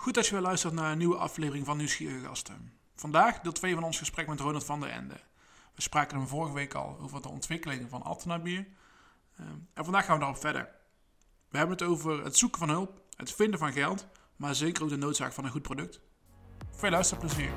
Goed dat je weer luistert naar een nieuwe aflevering van Nieuwsgierige Gasten. Vandaag deel 2 van ons gesprek met Ronald van der Ende. We spraken hem vorige week al over de ontwikkeling van Altena bier. Ehm, en vandaag gaan we daarop verder. We hebben het over het zoeken van hulp, het vinden van geld, maar zeker ook de noodzaak van een goed product. Veel luisterplezier.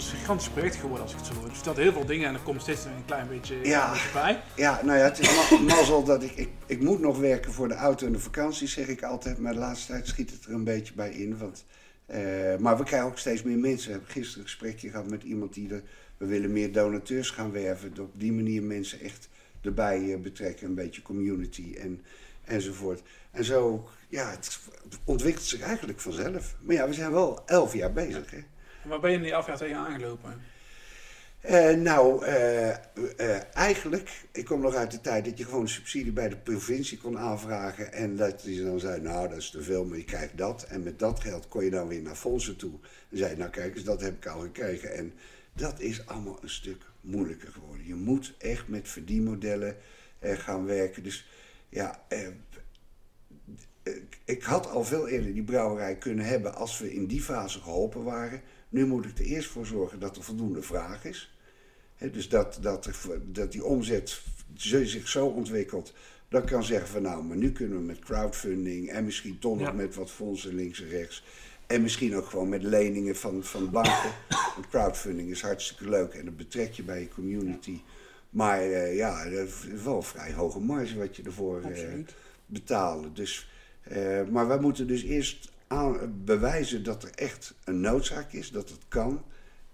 Is gigantisch project geworden als ik het zo hoor. Dus je stelt heel veel dingen en er komt steeds een klein beetje, Ja. een beetje bij. Ja, nou ja, het is ma- mazzel dat ik, ik... Ik moet nog werken voor de auto en de vakantie, zeg ik altijd. Maar de laatste tijd schiet het er een beetje bij in. Want, eh, maar we krijgen ook steeds meer mensen. We hebben gisteren een gesprekje gehad met iemand die... Er, we willen meer donateurs gaan werven. Op die manier mensen echt erbij eh, betrekken. Een beetje community en, enzovoort. En zo, ja, het ontwikkelt zich eigenlijk vanzelf. Maar ja, we zijn wel elf jaar bezig, hè. Waar ben je in die elf jaar tegen aangelopen? Eh, nou, eh, eh, eigenlijk, ik kom nog uit de tijd dat je gewoon subsidie bij de provincie kon aanvragen. En dat die dan zei, nou dat is te veel, maar je krijgt dat. En met dat geld kon je dan weer naar fondsen toe. En zei, nou kijk eens, dat heb ik al gekregen. En dat is allemaal een stuk moeilijker geworden. Je moet echt met verdienmodellen gaan werken. Dus ja, ik had al veel eerder die brouwerij kunnen hebben als we in die fase geholpen waren. Nu moet ik er eerst voor zorgen dat er voldoende vraag is. Dus dat, dat, dat die omzet zich zo ontwikkelt. Dat kan zeggen van nou, maar nu kunnen we met crowdfunding en misschien toch nog Ja. met wat fondsen links en rechts. En misschien ook gewoon met leningen van, van banken. Want crowdfunding is hartstikke leuk en dat betrek je bij je community. Maar eh, ja, dat is wel een vrij hoge marge wat je ervoor Absoluut. betalen. Dus, eh, maar wij moeten dus eerst aan, bewijzen dat er echt een noodzaak is, dat het kan.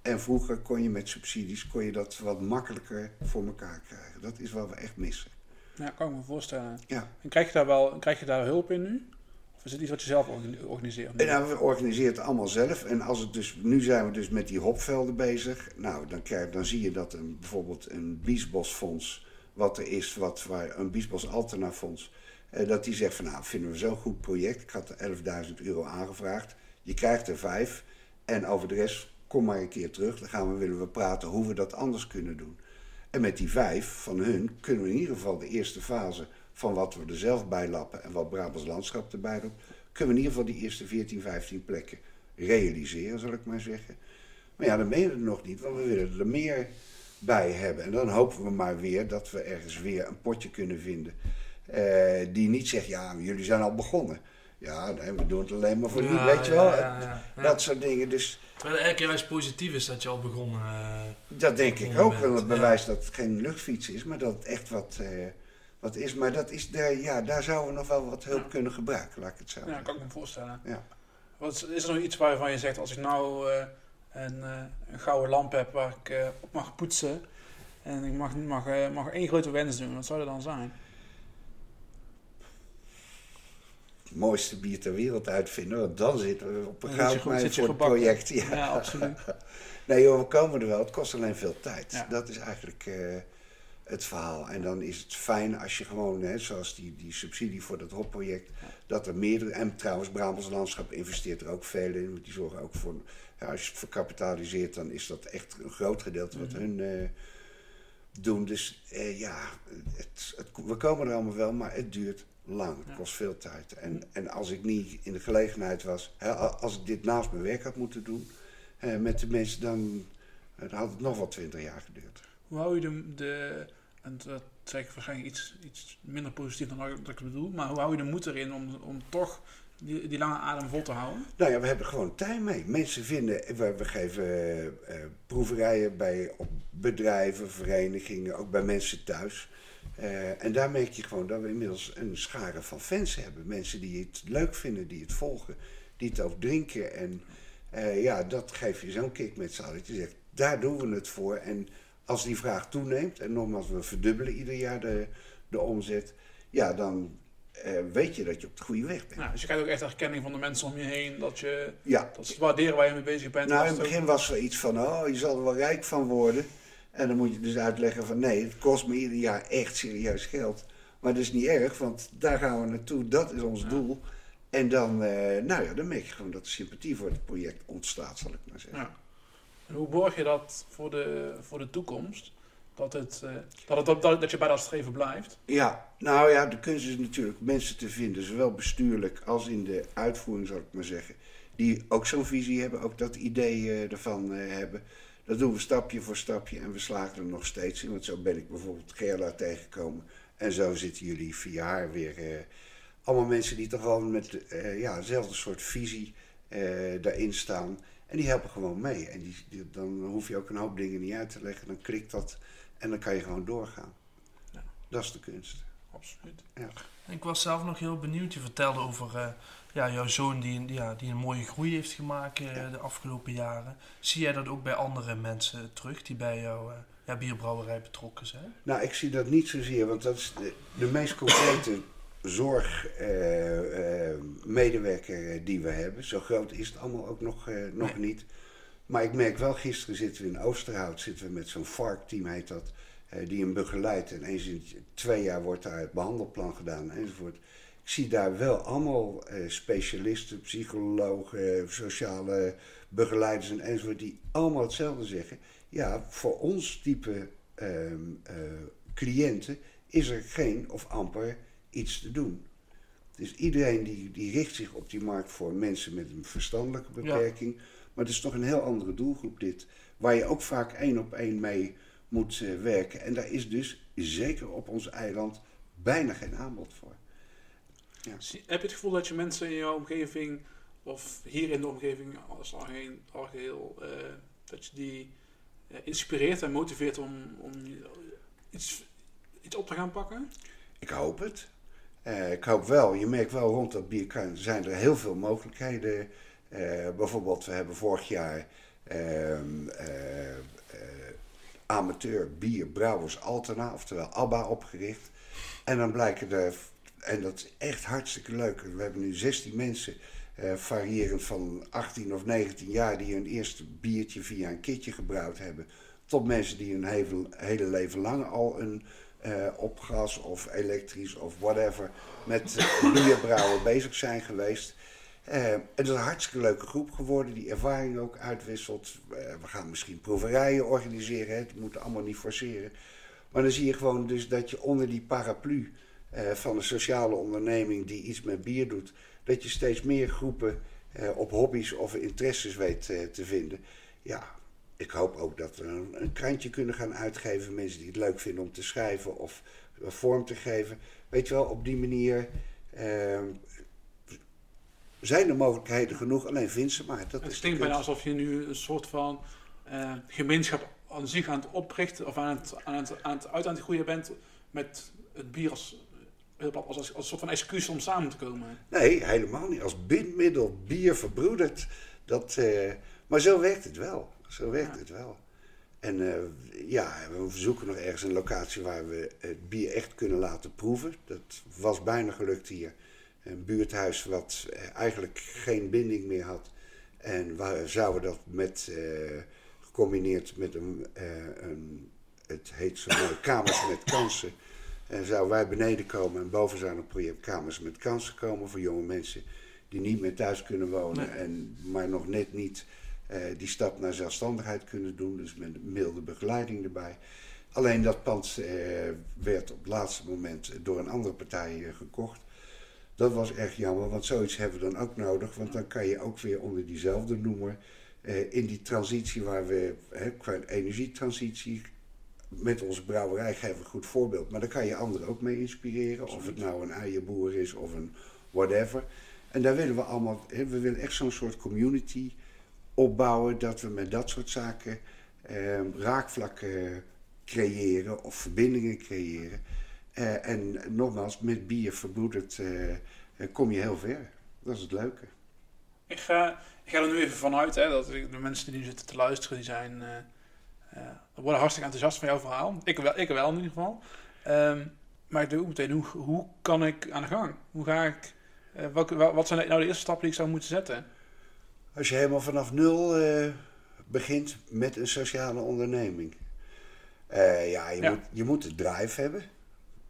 En vroeger kon je met subsidies kon je dat wat makkelijker voor elkaar krijgen. Dat is wat we echt missen. Ja, kan ik me voorstellen. Ja. En krijg je daar wel krijg je daar hulp in nu? Of is het iets wat je zelf organi- organiseert? En nou, we organiseren het allemaal zelf. En als het dus, nu zijn we dus met die hopvelden bezig. Nou, dan, krijg, dan zie je dat een, bijvoorbeeld een biesbosfonds, wat er is, wat, waar, een biesbos Altena fonds, dat die zegt van nou, vinden we zo'n goed project. Ik had er 11.000 euro aangevraagd. Je krijgt er vijf. En over de rest, kom maar een keer terug. Dan gaan we, willen we praten hoe we dat anders kunnen doen. En met die vijf van hun kunnen we in ieder geval de eerste fase van wat we er zelf bij lappen en wat Brabants Landschap erbij doet, kunnen we in ieder geval die eerste 14, 15 plekken realiseren, zal ik maar zeggen. Maar ja, dan je er nog niet, want we willen er meer bij hebben. En dan hopen we maar weer dat we ergens weer een potje kunnen vinden eh, die niet zegt, ja, jullie zijn al begonnen. Ja, nee, we doen het alleen maar voor Ja, weet je wel. ja, ja, ja. Dat soort dingen. Dus Terwijl het eigenlijk juist positief is dat je al begonnen eh, dat denk ik ook wel. Het ja. bewijs dat het geen luchtfiets is, maar dat het echt wat, eh, wat is. Maar dat is daar, ja, daar zouden we nog wel wat hulp kunnen gebruiken, laat ik het zo Ja, zeggen. kan ik me voorstellen. Ja. Wat, is- er nog iets waarvan je zegt, als ik nou eh, een, eh, een gouden lamp heb waar ik op mag poetsen en ik mag, mag, mag één grote wens doen, wat zou dat dan zijn? Het mooiste bier ter wereld uitvinden, want dan zitten we op een goudmijn voor het project. Ja. Ja, absoluut. Nee joh, we komen er wel. Het kost alleen veel tijd. Ja. Dat is eigenlijk eh, het verhaal. En dan is het fijn als je gewoon, hè, zoals die, die subsidie voor dat hopproject, dat er meerdere... En trouwens, Brabants Landschap investeert er ook veel in. Want die zorgen ook voor... Ja, als je het verkapitaliseert, dan is dat echt een groot gedeelte wat Mhm. hun eh, doen. Dus eh, ja, het, het, we komen er allemaal wel, maar het duurt lang. Het kost veel tijd. En, en als ik niet in de gelegenheid was... Hè, als ik dit naast mijn werk had moeten doen... eh, met de mensen, dan, eh, dan had het nog wel twintig jaar geduurd. Hoe hou je de, de en dat zeg ik waarschijnlijk iets, iets minder positief dan dat ik bedoel, maar hoe hou je de moed erin om, om toch die, die lange adem vol te houden? Nou ja, we hebben gewoon tijd mee. Mensen vinden, we, we geven eh, eh, proeverijen bij op bedrijven, verenigingen, ook bij mensen thuis. Eh, en daar merk je gewoon dat we inmiddels een schare van fans hebben. Mensen die het leuk vinden, die het volgen, die het ook drinken. En eh, ja, dat geeft je zo'n kick met z'n allen. Dat Je zegt, daar doen we het voor. En als die vraag toeneemt, en nogmaals, we verdubbelen ieder jaar de, de omzet. Ja, dan eh, weet je dat je op de goede weg bent. Nou, dus je krijgt ook echt erkenning van de mensen om je heen, dat, je, Ja, dat ze waarderen waar je mee bezig bent. Nou, in het begin was er iets van, oh, je zal er wel rijk van worden. En dan moet je dus uitleggen van nee, het kost me ieder jaar echt serieus geld. Maar dat is niet erg, want daar gaan we naartoe, dat is ons doel. En dan, eh, nou ja, dan merk je gewoon dat er sympathie voor het project ontstaat, zal ik maar zeggen. Ja. En hoe borg je dat voor de, voor de toekomst? Dat, het, eh, dat, het, dat, dat je bij dat streven blijft? Ja, nou ja, de kunst is natuurlijk mensen te vinden, zowel bestuurlijk als in de uitvoering, zal ik maar zeggen. Die ook zo'n visie hebben, ook dat idee eh, ervan eh, hebben. Dat doen we stapje voor stapje en we slagen er nog steeds in. Want zo ben ik bijvoorbeeld Gerla tegengekomen. En zo zitten jullie via haar weer. eh, allemaal mensen die toch wel met eh, ja, dezelfde soort visie eh, daarin staan. En die helpen gewoon mee. En die, die- dan hoef je ook een hoop dingen niet uit te leggen. Dan klikt dat en dan kan je gewoon doorgaan. Ja. Dat is de kunst. Absoluut. Ik was zelf nog heel benieuwd. Je vertelde over eh, ja, jouw zoon die, een- ja, die een mooie groei heeft gemaakt eh, Ja. de afgelopen jaren. Zie jij dat ook bij andere mensen terug die bij jouw eh, ja, bierbrouwerij betrokken zijn? Nou, ik zie dat niet zozeer, want dat is de, de meest concrete zorgmedewerker die we hebben. Zo groot is het allemaal ook nog, nog niet. Maar ik merk wel, gisteren zitten we in Oosterhout, zitten we met zo'n VARC-team heet dat, die hem begeleidt. En eens in twee jaar wordt daar het behandelplan gedaan enzovoort. Ik zie daar wel allemaal eh, specialisten, psychologen, sociale begeleiders en enzovoort, die allemaal hetzelfde zeggen. Ja, voor ons type ehm, eh, cliënten is er geen of amper iets te doen. Dus iedereen die, die richt zich op die markt voor mensen met een verstandelijke beperking. Maar het is toch een heel andere doelgroep dit. Waar je ook vaak één op één mee moet eh, werken. En daar is dus, zeker op ons eiland, bijna geen aanbod voor. Zie- Heb je het gevoel dat je mensen in jouw omgeving, of hier in de omgeving als algeheel, algeheel eh, dat je die eh, inspireert en motiveert om, om iets, iets op te gaan pakken? Ik hoop het. Eh, ik hoop wel. Je merkt wel rond dat bierkruin zijn er heel veel mogelijkheden. Bijvoorbeeld, we hebben vorig jaar amateur bierbrouwers Altena, oftewel ABBA, opgericht. En dan blijken er, en dat is echt hartstikke leuk. We hebben nu 16 mensen, eh, variërend van 18 of 19 jaar, die hun eerste biertje via een kitje gebrouwd hebben. Tot mensen die hun hele, hele leven lang al een eh, op gas of elektrisch of whatever met eh, bierbrouwen bezig zijn geweest. Eh, het is een hartstikke leuke groep geworden, die ervaring ook uitwisselt. Eh, we gaan misschien proeverijen organiseren, het moet allemaal niet forceren. Maar dan zie je gewoon dus dat je onder die paraplu eh, van een sociale onderneming die iets met bier doet, dat je steeds meer groepen op hobby's of interesses weet te vinden. Ja, ik hoop ook dat we een, een krantje kunnen gaan uitgeven. Mensen die het leuk vinden om te schrijven of vorm te geven. Weet je wel, op die manier zijn er mogelijkheden genoeg. Alleen vind ze maar. Dat Het klinkt bijna alsof je nu een soort van eh, gemeenschap aan zich aan het oprichten of aan het, aan het, aan het uit aan het groeien bent met het bier als, plat, als, als, als een soort van excuus om samen te komen. Nee, helemaal niet. Als bindmiddel, bier verbroederd. Dat, eh, maar zo werkt het wel. Zo werkt Ja. het wel. En eh, ja, we zoeken nog ergens een locatie waar we het bier echt kunnen laten proeven. Dat was bijna gelukt hier. Een buurthuis wat eh, eigenlijk geen binding meer had. En waar zouden we dat met, eh, gecombineerd met een, eh, een, het heet zo mooi, kamers met kansen. En zouden wij beneden komen en boven zou een project Kamers met Kansen komen voor jonge mensen die niet meer thuis kunnen wonen, Nee. en, maar nog net niet die stap naar zelfstandigheid kunnen doen. Dus met milde begeleiding erbij. Alleen dat pand werd op het laatste moment door een andere partij gekocht. Dat was erg jammer, want zoiets hebben we dan ook nodig. Want dan kan je ook weer onder diezelfde noemer eh, in die transitie waar we, hè, qua energietransitie, met onze brouwerij geven we een goed voorbeeld. Maar daar kan je anderen ook mee inspireren. Of het nou een eierboer is of een whatever. En daar willen we allemaal, hè, we willen echt zo'n soort community opbouwen. Dat we met dat soort zaken eh, raakvlakken creëren of verbindingen creëren. Eh, en nogmaals, met bier verbroederd eh, eh, kom je heel ver. Dat is het leuke. Ik ga, ik ga er nu even vanuit hè, dat de mensen die nu zitten te luisteren, die zijn, worden hartstikke enthousiast van jouw verhaal. Ik wel, ik wel in ieder geval. Ehm, maar ik doe ook meteen, hoe, hoe kan ik aan de gang? Hoe ga ik, welke, wat zijn nou de eerste stappen die ik zou moeten zetten? Als je helemaal vanaf nul begint met een sociale onderneming. Ja, je, Ja. Moet, je moet de drive hebben.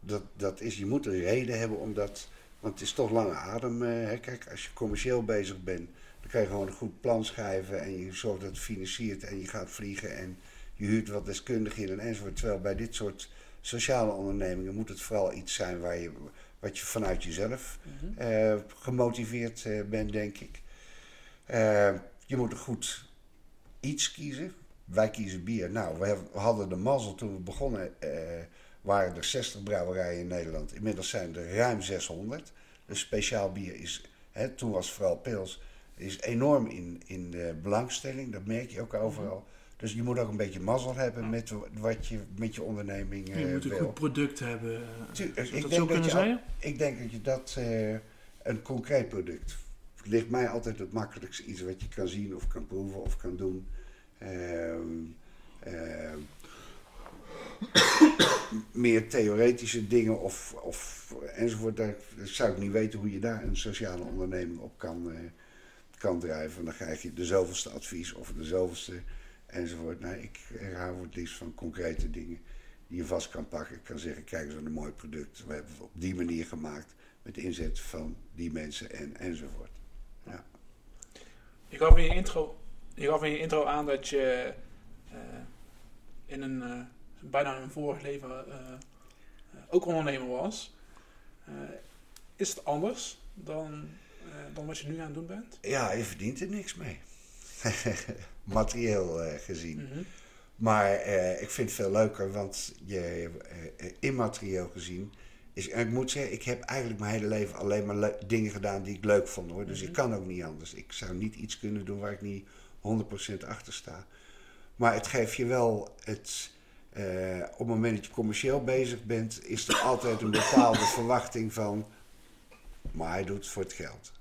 Dat, dat is, je moet een reden hebben om dat. Want het is toch lange adem. eh, hè. Kijk, als je commercieel bezig bent, dan kan je gewoon een goed plan schrijven. En je zorgt dat het financiert en je gaat vliegen. En je huurt wat deskundigen in en enzovoort. Terwijl bij dit soort sociale ondernemingen moet het vooral iets zijn waar je, wat je vanuit jezelf eh, gemotiveerd eh, bent, denk ik. Eh, je moet een goed iets kiezen. Wij kiezen bier. Nou, we hadden de mazzel toen we begonnen. Eh, waren er 60 brouwerijen in Nederland. Inmiddels zijn er ruim 600. Dus speciaal bier is, hè, toen was vooral pils, is enorm in, in de belangstelling. Dat merk je ook overal. Dus je moet ook een beetje mazzel hebben met wat je met je onderneming eh, Je moet een wil. goed product hebben. eh, ik denk zo dat je al-? Ik denk dat je dat eh, een concreet product ligt mij altijd het makkelijkste iets wat je kan zien of kan proeven of kan doen. Ehm, ehm, meer theoretische dingen of, of enzovoort. Daar zou ik niet weten hoe je daar een sociale onderneming op kan, eh, kan drijven. Dan krijg je de zoveelste advies of de zoveelste enzovoort. Nee, ik hou het liefst van concrete dingen die je vast kan pakken. Ik kan zeggen, kijk eens wat een mooi product. We hebben het op die manier gemaakt met inzet van die mensen en, enzovoort. Ja. Je gaf in je intro, je gaf in je intro aan dat je eh, in een eh, bijna een vorig leven eh, ook ondernemer was. Eh, is het anders dan, dan wat je nu aan het doen bent? ja, je verdient er niks mee. Materieel gezien. Mhm. Maar ik vind het veel leuker, want je, immaterieel gezien. Is, en ik moet zeggen, ik heb eigenlijk mijn hele leven alleen maar dingen gedaan die ik leuk vond hoor. Dus ik kan ook niet anders. Ik zou niet iets kunnen doen waar ik niet 100% achter sta. Maar het geeft je wel het. Eh, op het moment dat je commercieel bezig bent, is er altijd een bepaalde verwachting van. Maar hij doet het voor het geld.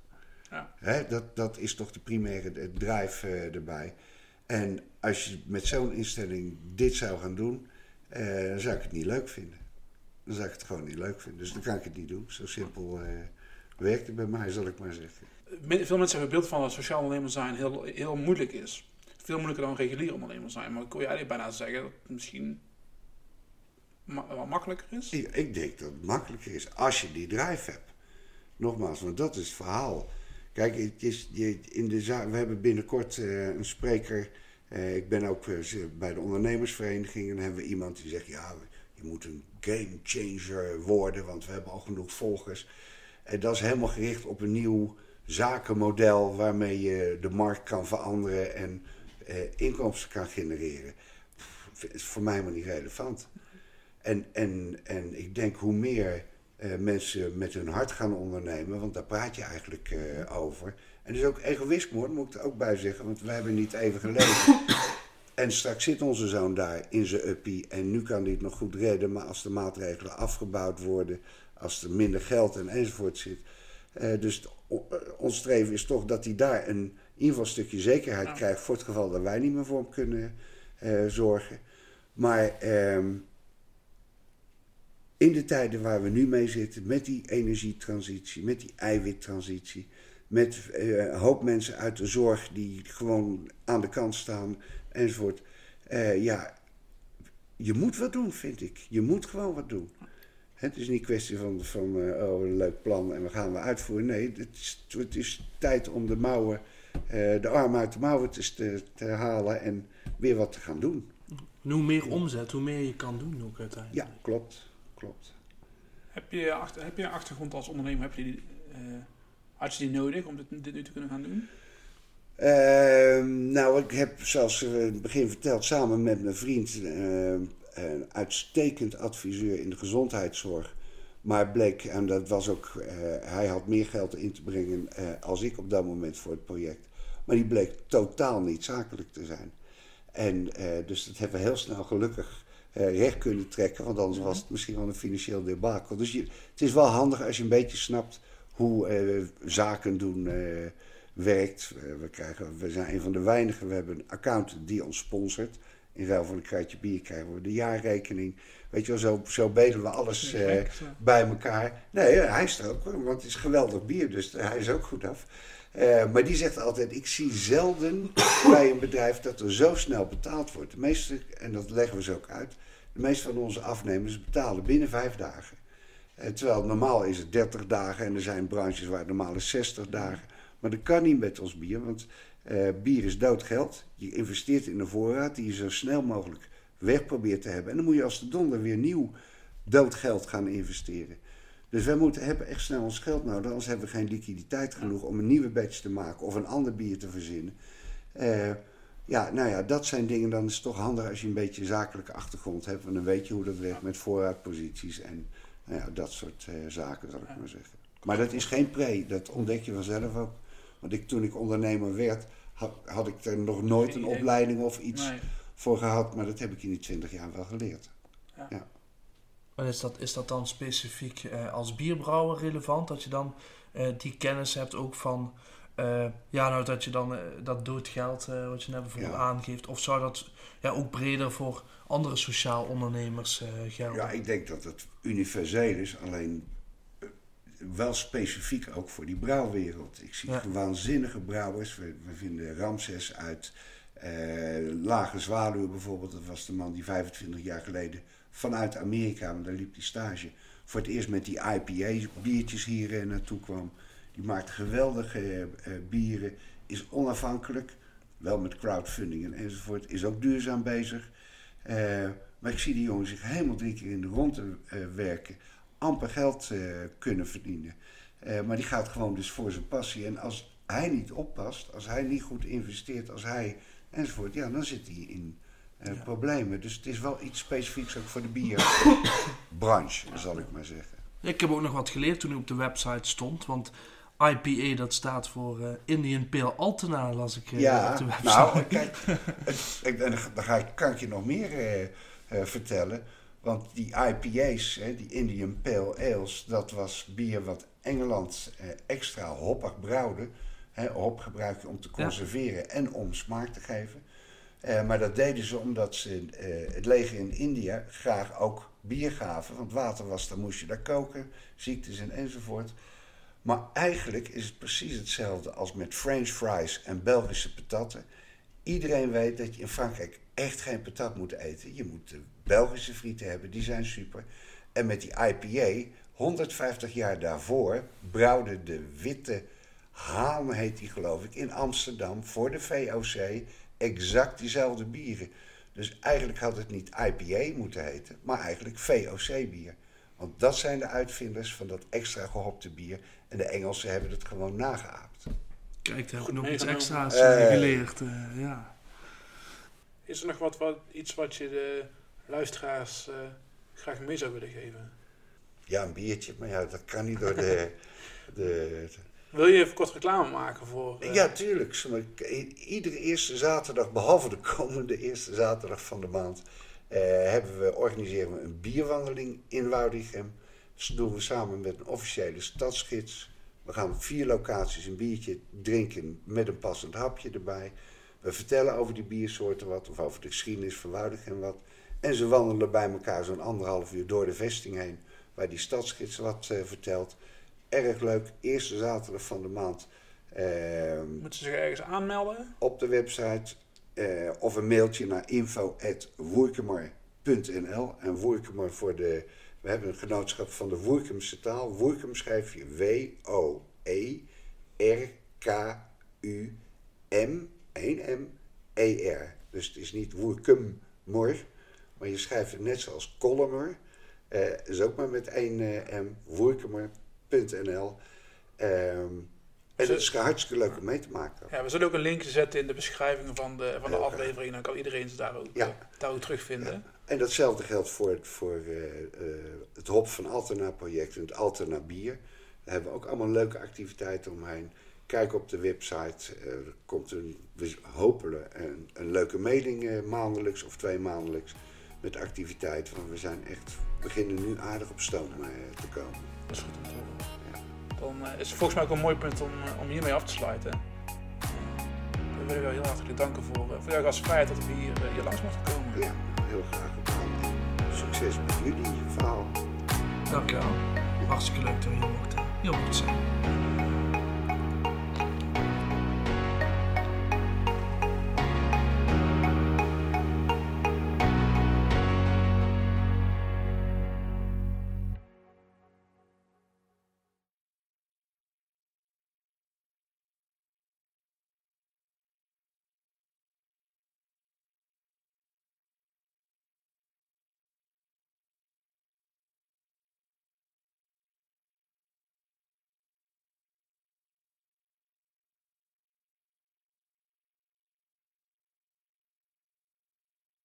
Ja. Hè, dat, dat is toch de primaire drive eh, erbij. En als je met zo'n instelling dit zou gaan doen, eh, dan zou ik het niet leuk vinden. Dan zou ik het gewoon niet leuk vinden. Dus dan kan ik het niet doen. Zo simpel werkt het bij mij, zal ik maar zeggen. Veel mensen hebben het beeld van dat sociaal ondernemer zijn heel, heel moeilijk is. Veel moeilijker dan regulier ondernemer zijn. Maar ik kon eigenlijk bijna zeggen dat het misschien wel makkelijker is. Ik, ik denk dat het makkelijker is als je die drive hebt. Nogmaals, want dat is het verhaal. Kijk, het is, je, in de we hebben binnenkort eh, een spreker. eh, ik ben ook eh, bij de ondernemersvereniging. En dan hebben we iemand die zegt: Ja, je moet een game changer worden, want we hebben al genoeg volgers. En dat is helemaal gericht op een nieuw zakenmodel waarmee je de markt kan veranderen en eh, inkomsten kan genereren. Pff, is voor mij maar niet relevant. En, en, en ik denk hoe meer eh, mensen met hun hart gaan ondernemen, want daar praat je eigenlijk eh, over. En dus ook egoïsme hoor, moet ik er ook bij zeggen, want wij hebben niet even gelezen. En straks zit onze zoon daar in zijn uppie en nu kan hij het nog goed redden, maar als de maatregelen afgebouwd worden, als er minder geld en enzovoort zit. eh, dus ons streven is toch dat hij daar een, in ieder geval een stukje zekerheid krijgt voor het geval dat wij niet meer voor hem kunnen eh, zorgen. Maar ehm, in de tijden waar we nu mee zitten, met die energietransitie, met die eiwittransitie, met eh, een hoop mensen uit de zorg die gewoon aan de kant staan enzovoort. Eh, ja, je moet wat doen, vind ik. Je moet gewoon wat doen. Het is niet een kwestie van, van oh, een leuk plan en we gaan we uitvoeren. Nee, het is, het is tijd om de mouwen, de arm uit de mouwen te, te, te halen en weer wat te gaan doen. En hoe meer omzet, hoe meer je kan doen ook uiteindelijk. Ja, klopt. Klopt. Heb je, achter, heb je een achtergrond als ondernemer? Heb je die, eh, had je die nodig om dit, dit nu te kunnen gaan doen? Ehm, nou, ik heb, zoals eh, in het begin verteld, samen met mijn vriend eh, een uitstekend adviseur in de gezondheidszorg. Maar bleek, en dat was ook, eh, hij had meer geld in te brengen eh, als ik op dat moment voor het project. Maar die bleek totaal niet zakelijk te zijn. En eh, dus dat hebben we heel snel gelukkig eh, recht kunnen trekken, want anders was het misschien wel een financieel debakel. Dus je, het is wel handig als je een beetje snapt hoe eh, zaken doen eh, werkt. Eh, we, krijgen, we zijn een van de weinigen, we hebben een accountant die ons sponsort. In ruil van een kratje bier krijgen we de jaarrekening. Weet je wel, zo, zo bedelen we alles eh, bij elkaar. Nee, hij is er ook, want het is geweldig bier, dus hij is ook goed af. Eh, maar die zegt altijd, ik zie zelden bij een bedrijf dat er zo snel betaald wordt. De meeste, en dat leggen we ze ook uit, De meeste van onze afnemers betalen binnen vijf dagen. Eh, terwijl normaal is het 30 dagen en er zijn branches waar het normaal is 60 dagen. Maar dat kan niet met ons bier, want eh, bier is dood geld. Je investeert in een voorraad die je zo snel mogelijk weg probeert te hebben. En dan moet je als de donder weer nieuw dood geld gaan investeren. Dus wij moeten, hebben echt snel ons geld nodig, anders hebben we geen liquiditeit genoeg om een nieuwe batch te maken of een ander bier te verzinnen. Eh, ja, nou ja, dat zijn dingen, dan is het toch handig als je een beetje zakelijke achtergrond hebt. Want dan weet je hoe dat werkt met voorraadposities en nou ja, dat soort eh, zaken, zal ik maar zeggen. Maar dat is geen pre, dat ontdek je vanzelf ook. Want ik, toen ik ondernemer werd, had, had ik er nog nooit een opleiding of iets Nee. voor gehad. Maar dat heb ik in die twintig jaar wel geleerd. En is dat, is dat dan specifiek eh, als bierbrouwer relevant? Dat je dan eh, die kennis hebt ook van... eh, ja, nou dat je dan dat doodgeld, eh, wat je net bijvoorbeeld Ja. aangeeft... of zou dat ja, ook breder voor andere sociaal ondernemers eh, gelden? Ja, ik denk dat het universeel is, alleen wel specifiek ook voor die brouwwereld. Ik zie Ja. waanzinnige brouwers. We, we vinden Ramses uit eh, Lage Zwaluwe bijvoorbeeld. Dat was de man die 25 jaar geleden vanuit Amerika, want daar liep die stage, voor het eerst met die IPA-biertjes hier eh, naartoe kwam. Die maakt geweldige eh, bieren, is onafhankelijk, wel met crowdfunding en enzovoort, is ook duurzaam bezig. Eh, maar ik zie die jongen zich helemaal drie keer in de ronde werken, amper geld eh, kunnen verdienen. Eh, maar die gaat gewoon dus voor zijn passie. En als hij niet oppast, als hij niet goed investeert, als hij enzovoort, ja, dan zit hij in eh, Ja. problemen. Dus het is wel iets specifieks ook voor de bierbranche, zal ik maar zeggen. Ik heb ook nog wat geleerd toen ik op de website stond. Want IPA dat staat voor Indian Pale Altena, las ik eh, op Ja, de website. nou, kijk, het, ik, en dan ga ik, kan ik je nog meer vertellen. Want die IPA's, hè, die Indian Pale Ales, dat was bier wat Engeland eh, extra hoppig brouwde. Hè, hop gebruik je om te Ja. conserveren en om smaak te geven. Eh, maar dat deden ze omdat ze eh, het leger in India graag ook bier gaven. Want water was, dan moest je daar koken, ziektes en enzovoort. Maar eigenlijk is het precies hetzelfde als met French fries en Belgische patatten. Iedereen weet dat je in Frankrijk echt geen patat moet eten. Je moet de Belgische frieten hebben, die zijn super. En met die IPA, 150 jaar daarvoor, brouwde de Witte Haan, heet die geloof ik, in Amsterdam voor de VOC exact diezelfde bieren. Dus eigenlijk had het niet IPA moeten heten, maar eigenlijk VOC-bier. Want dat zijn de uitvinders van dat extra gehopte bier. En de Engelsen hebben het gewoon nageaapt. Kijk, daar heb Goed ik nog iets extra's eh, Eh. geleerd. eh, ja. Is er nog wat, wat, iets wat je de luisteraars eh, graag mee zou willen geven? Ja, een biertje, maar ja, dat kan niet door de... de Wil je even kort reclame maken voor... eh, ja, tuurlijk. Iedere eerste zaterdag, behalve de komende eerste zaterdag van de maand, eh, hebben we, organiseren we een bierwandeling in Woudrichem. Dus dat doen we samen met een officiële stadsgids. We gaan op vier locaties een biertje drinken met een passend hapje erbij. We vertellen over die biersoorten wat, of over de geschiedenis van Woudrichem wat. En ze wandelen bij elkaar zo'n anderhalf uur door de vesting heen, waar die stadsgids wat eh, vertelt. Erg leuk, eerste zaterdag van de maand. Ehm, Moeten ze zich ergens aanmelden? op de website eh, of een mailtje naar info.woerkemer.nl. En Woerkemer voor de. We hebben een genootschap van de Woerkemse taal. Woerkem schrijf je W-O-E-R-K-U-M, 1 M-E-R. Dus het is niet Woerkemmor, maar je schrijft het net zoals Kollemer. Eh is ook maar met één eh, M, woerkemer.nl. Ehm, en dat is hartstikke leuk om mee te maken. Ja, we zullen ook een linkje zetten in de beschrijving van de, van de aflevering. Dan kan iedereen ze daar ook, Ja. eh, daar ook terugvinden. En datzelfde geldt voor het, voor, het Hop van Altena project en het Altena Bier. Daar hebben we ook allemaal leuke activiteiten omheen. Kijk op de website. er komt een, we hopen een, een leuke mailing maandelijks of twee maandelijks met activiteiten. Want we zijn echt, beginnen nu aardig op stoom eh, te komen. Dat is goed om te horen. Dan eh, is het volgens mij ook een mooi punt om, eh, om hiermee af te sluiten. We willen jou heel hartelijk danken voor, eh, voor jouw gastvrijheid dat we hier, hier langs mochten komen. Ja, heel graag gedaan. Succes met jullie verhaal. Dankjewel. Hartstikke leuk dat je hier mocht, hier mocht zijn.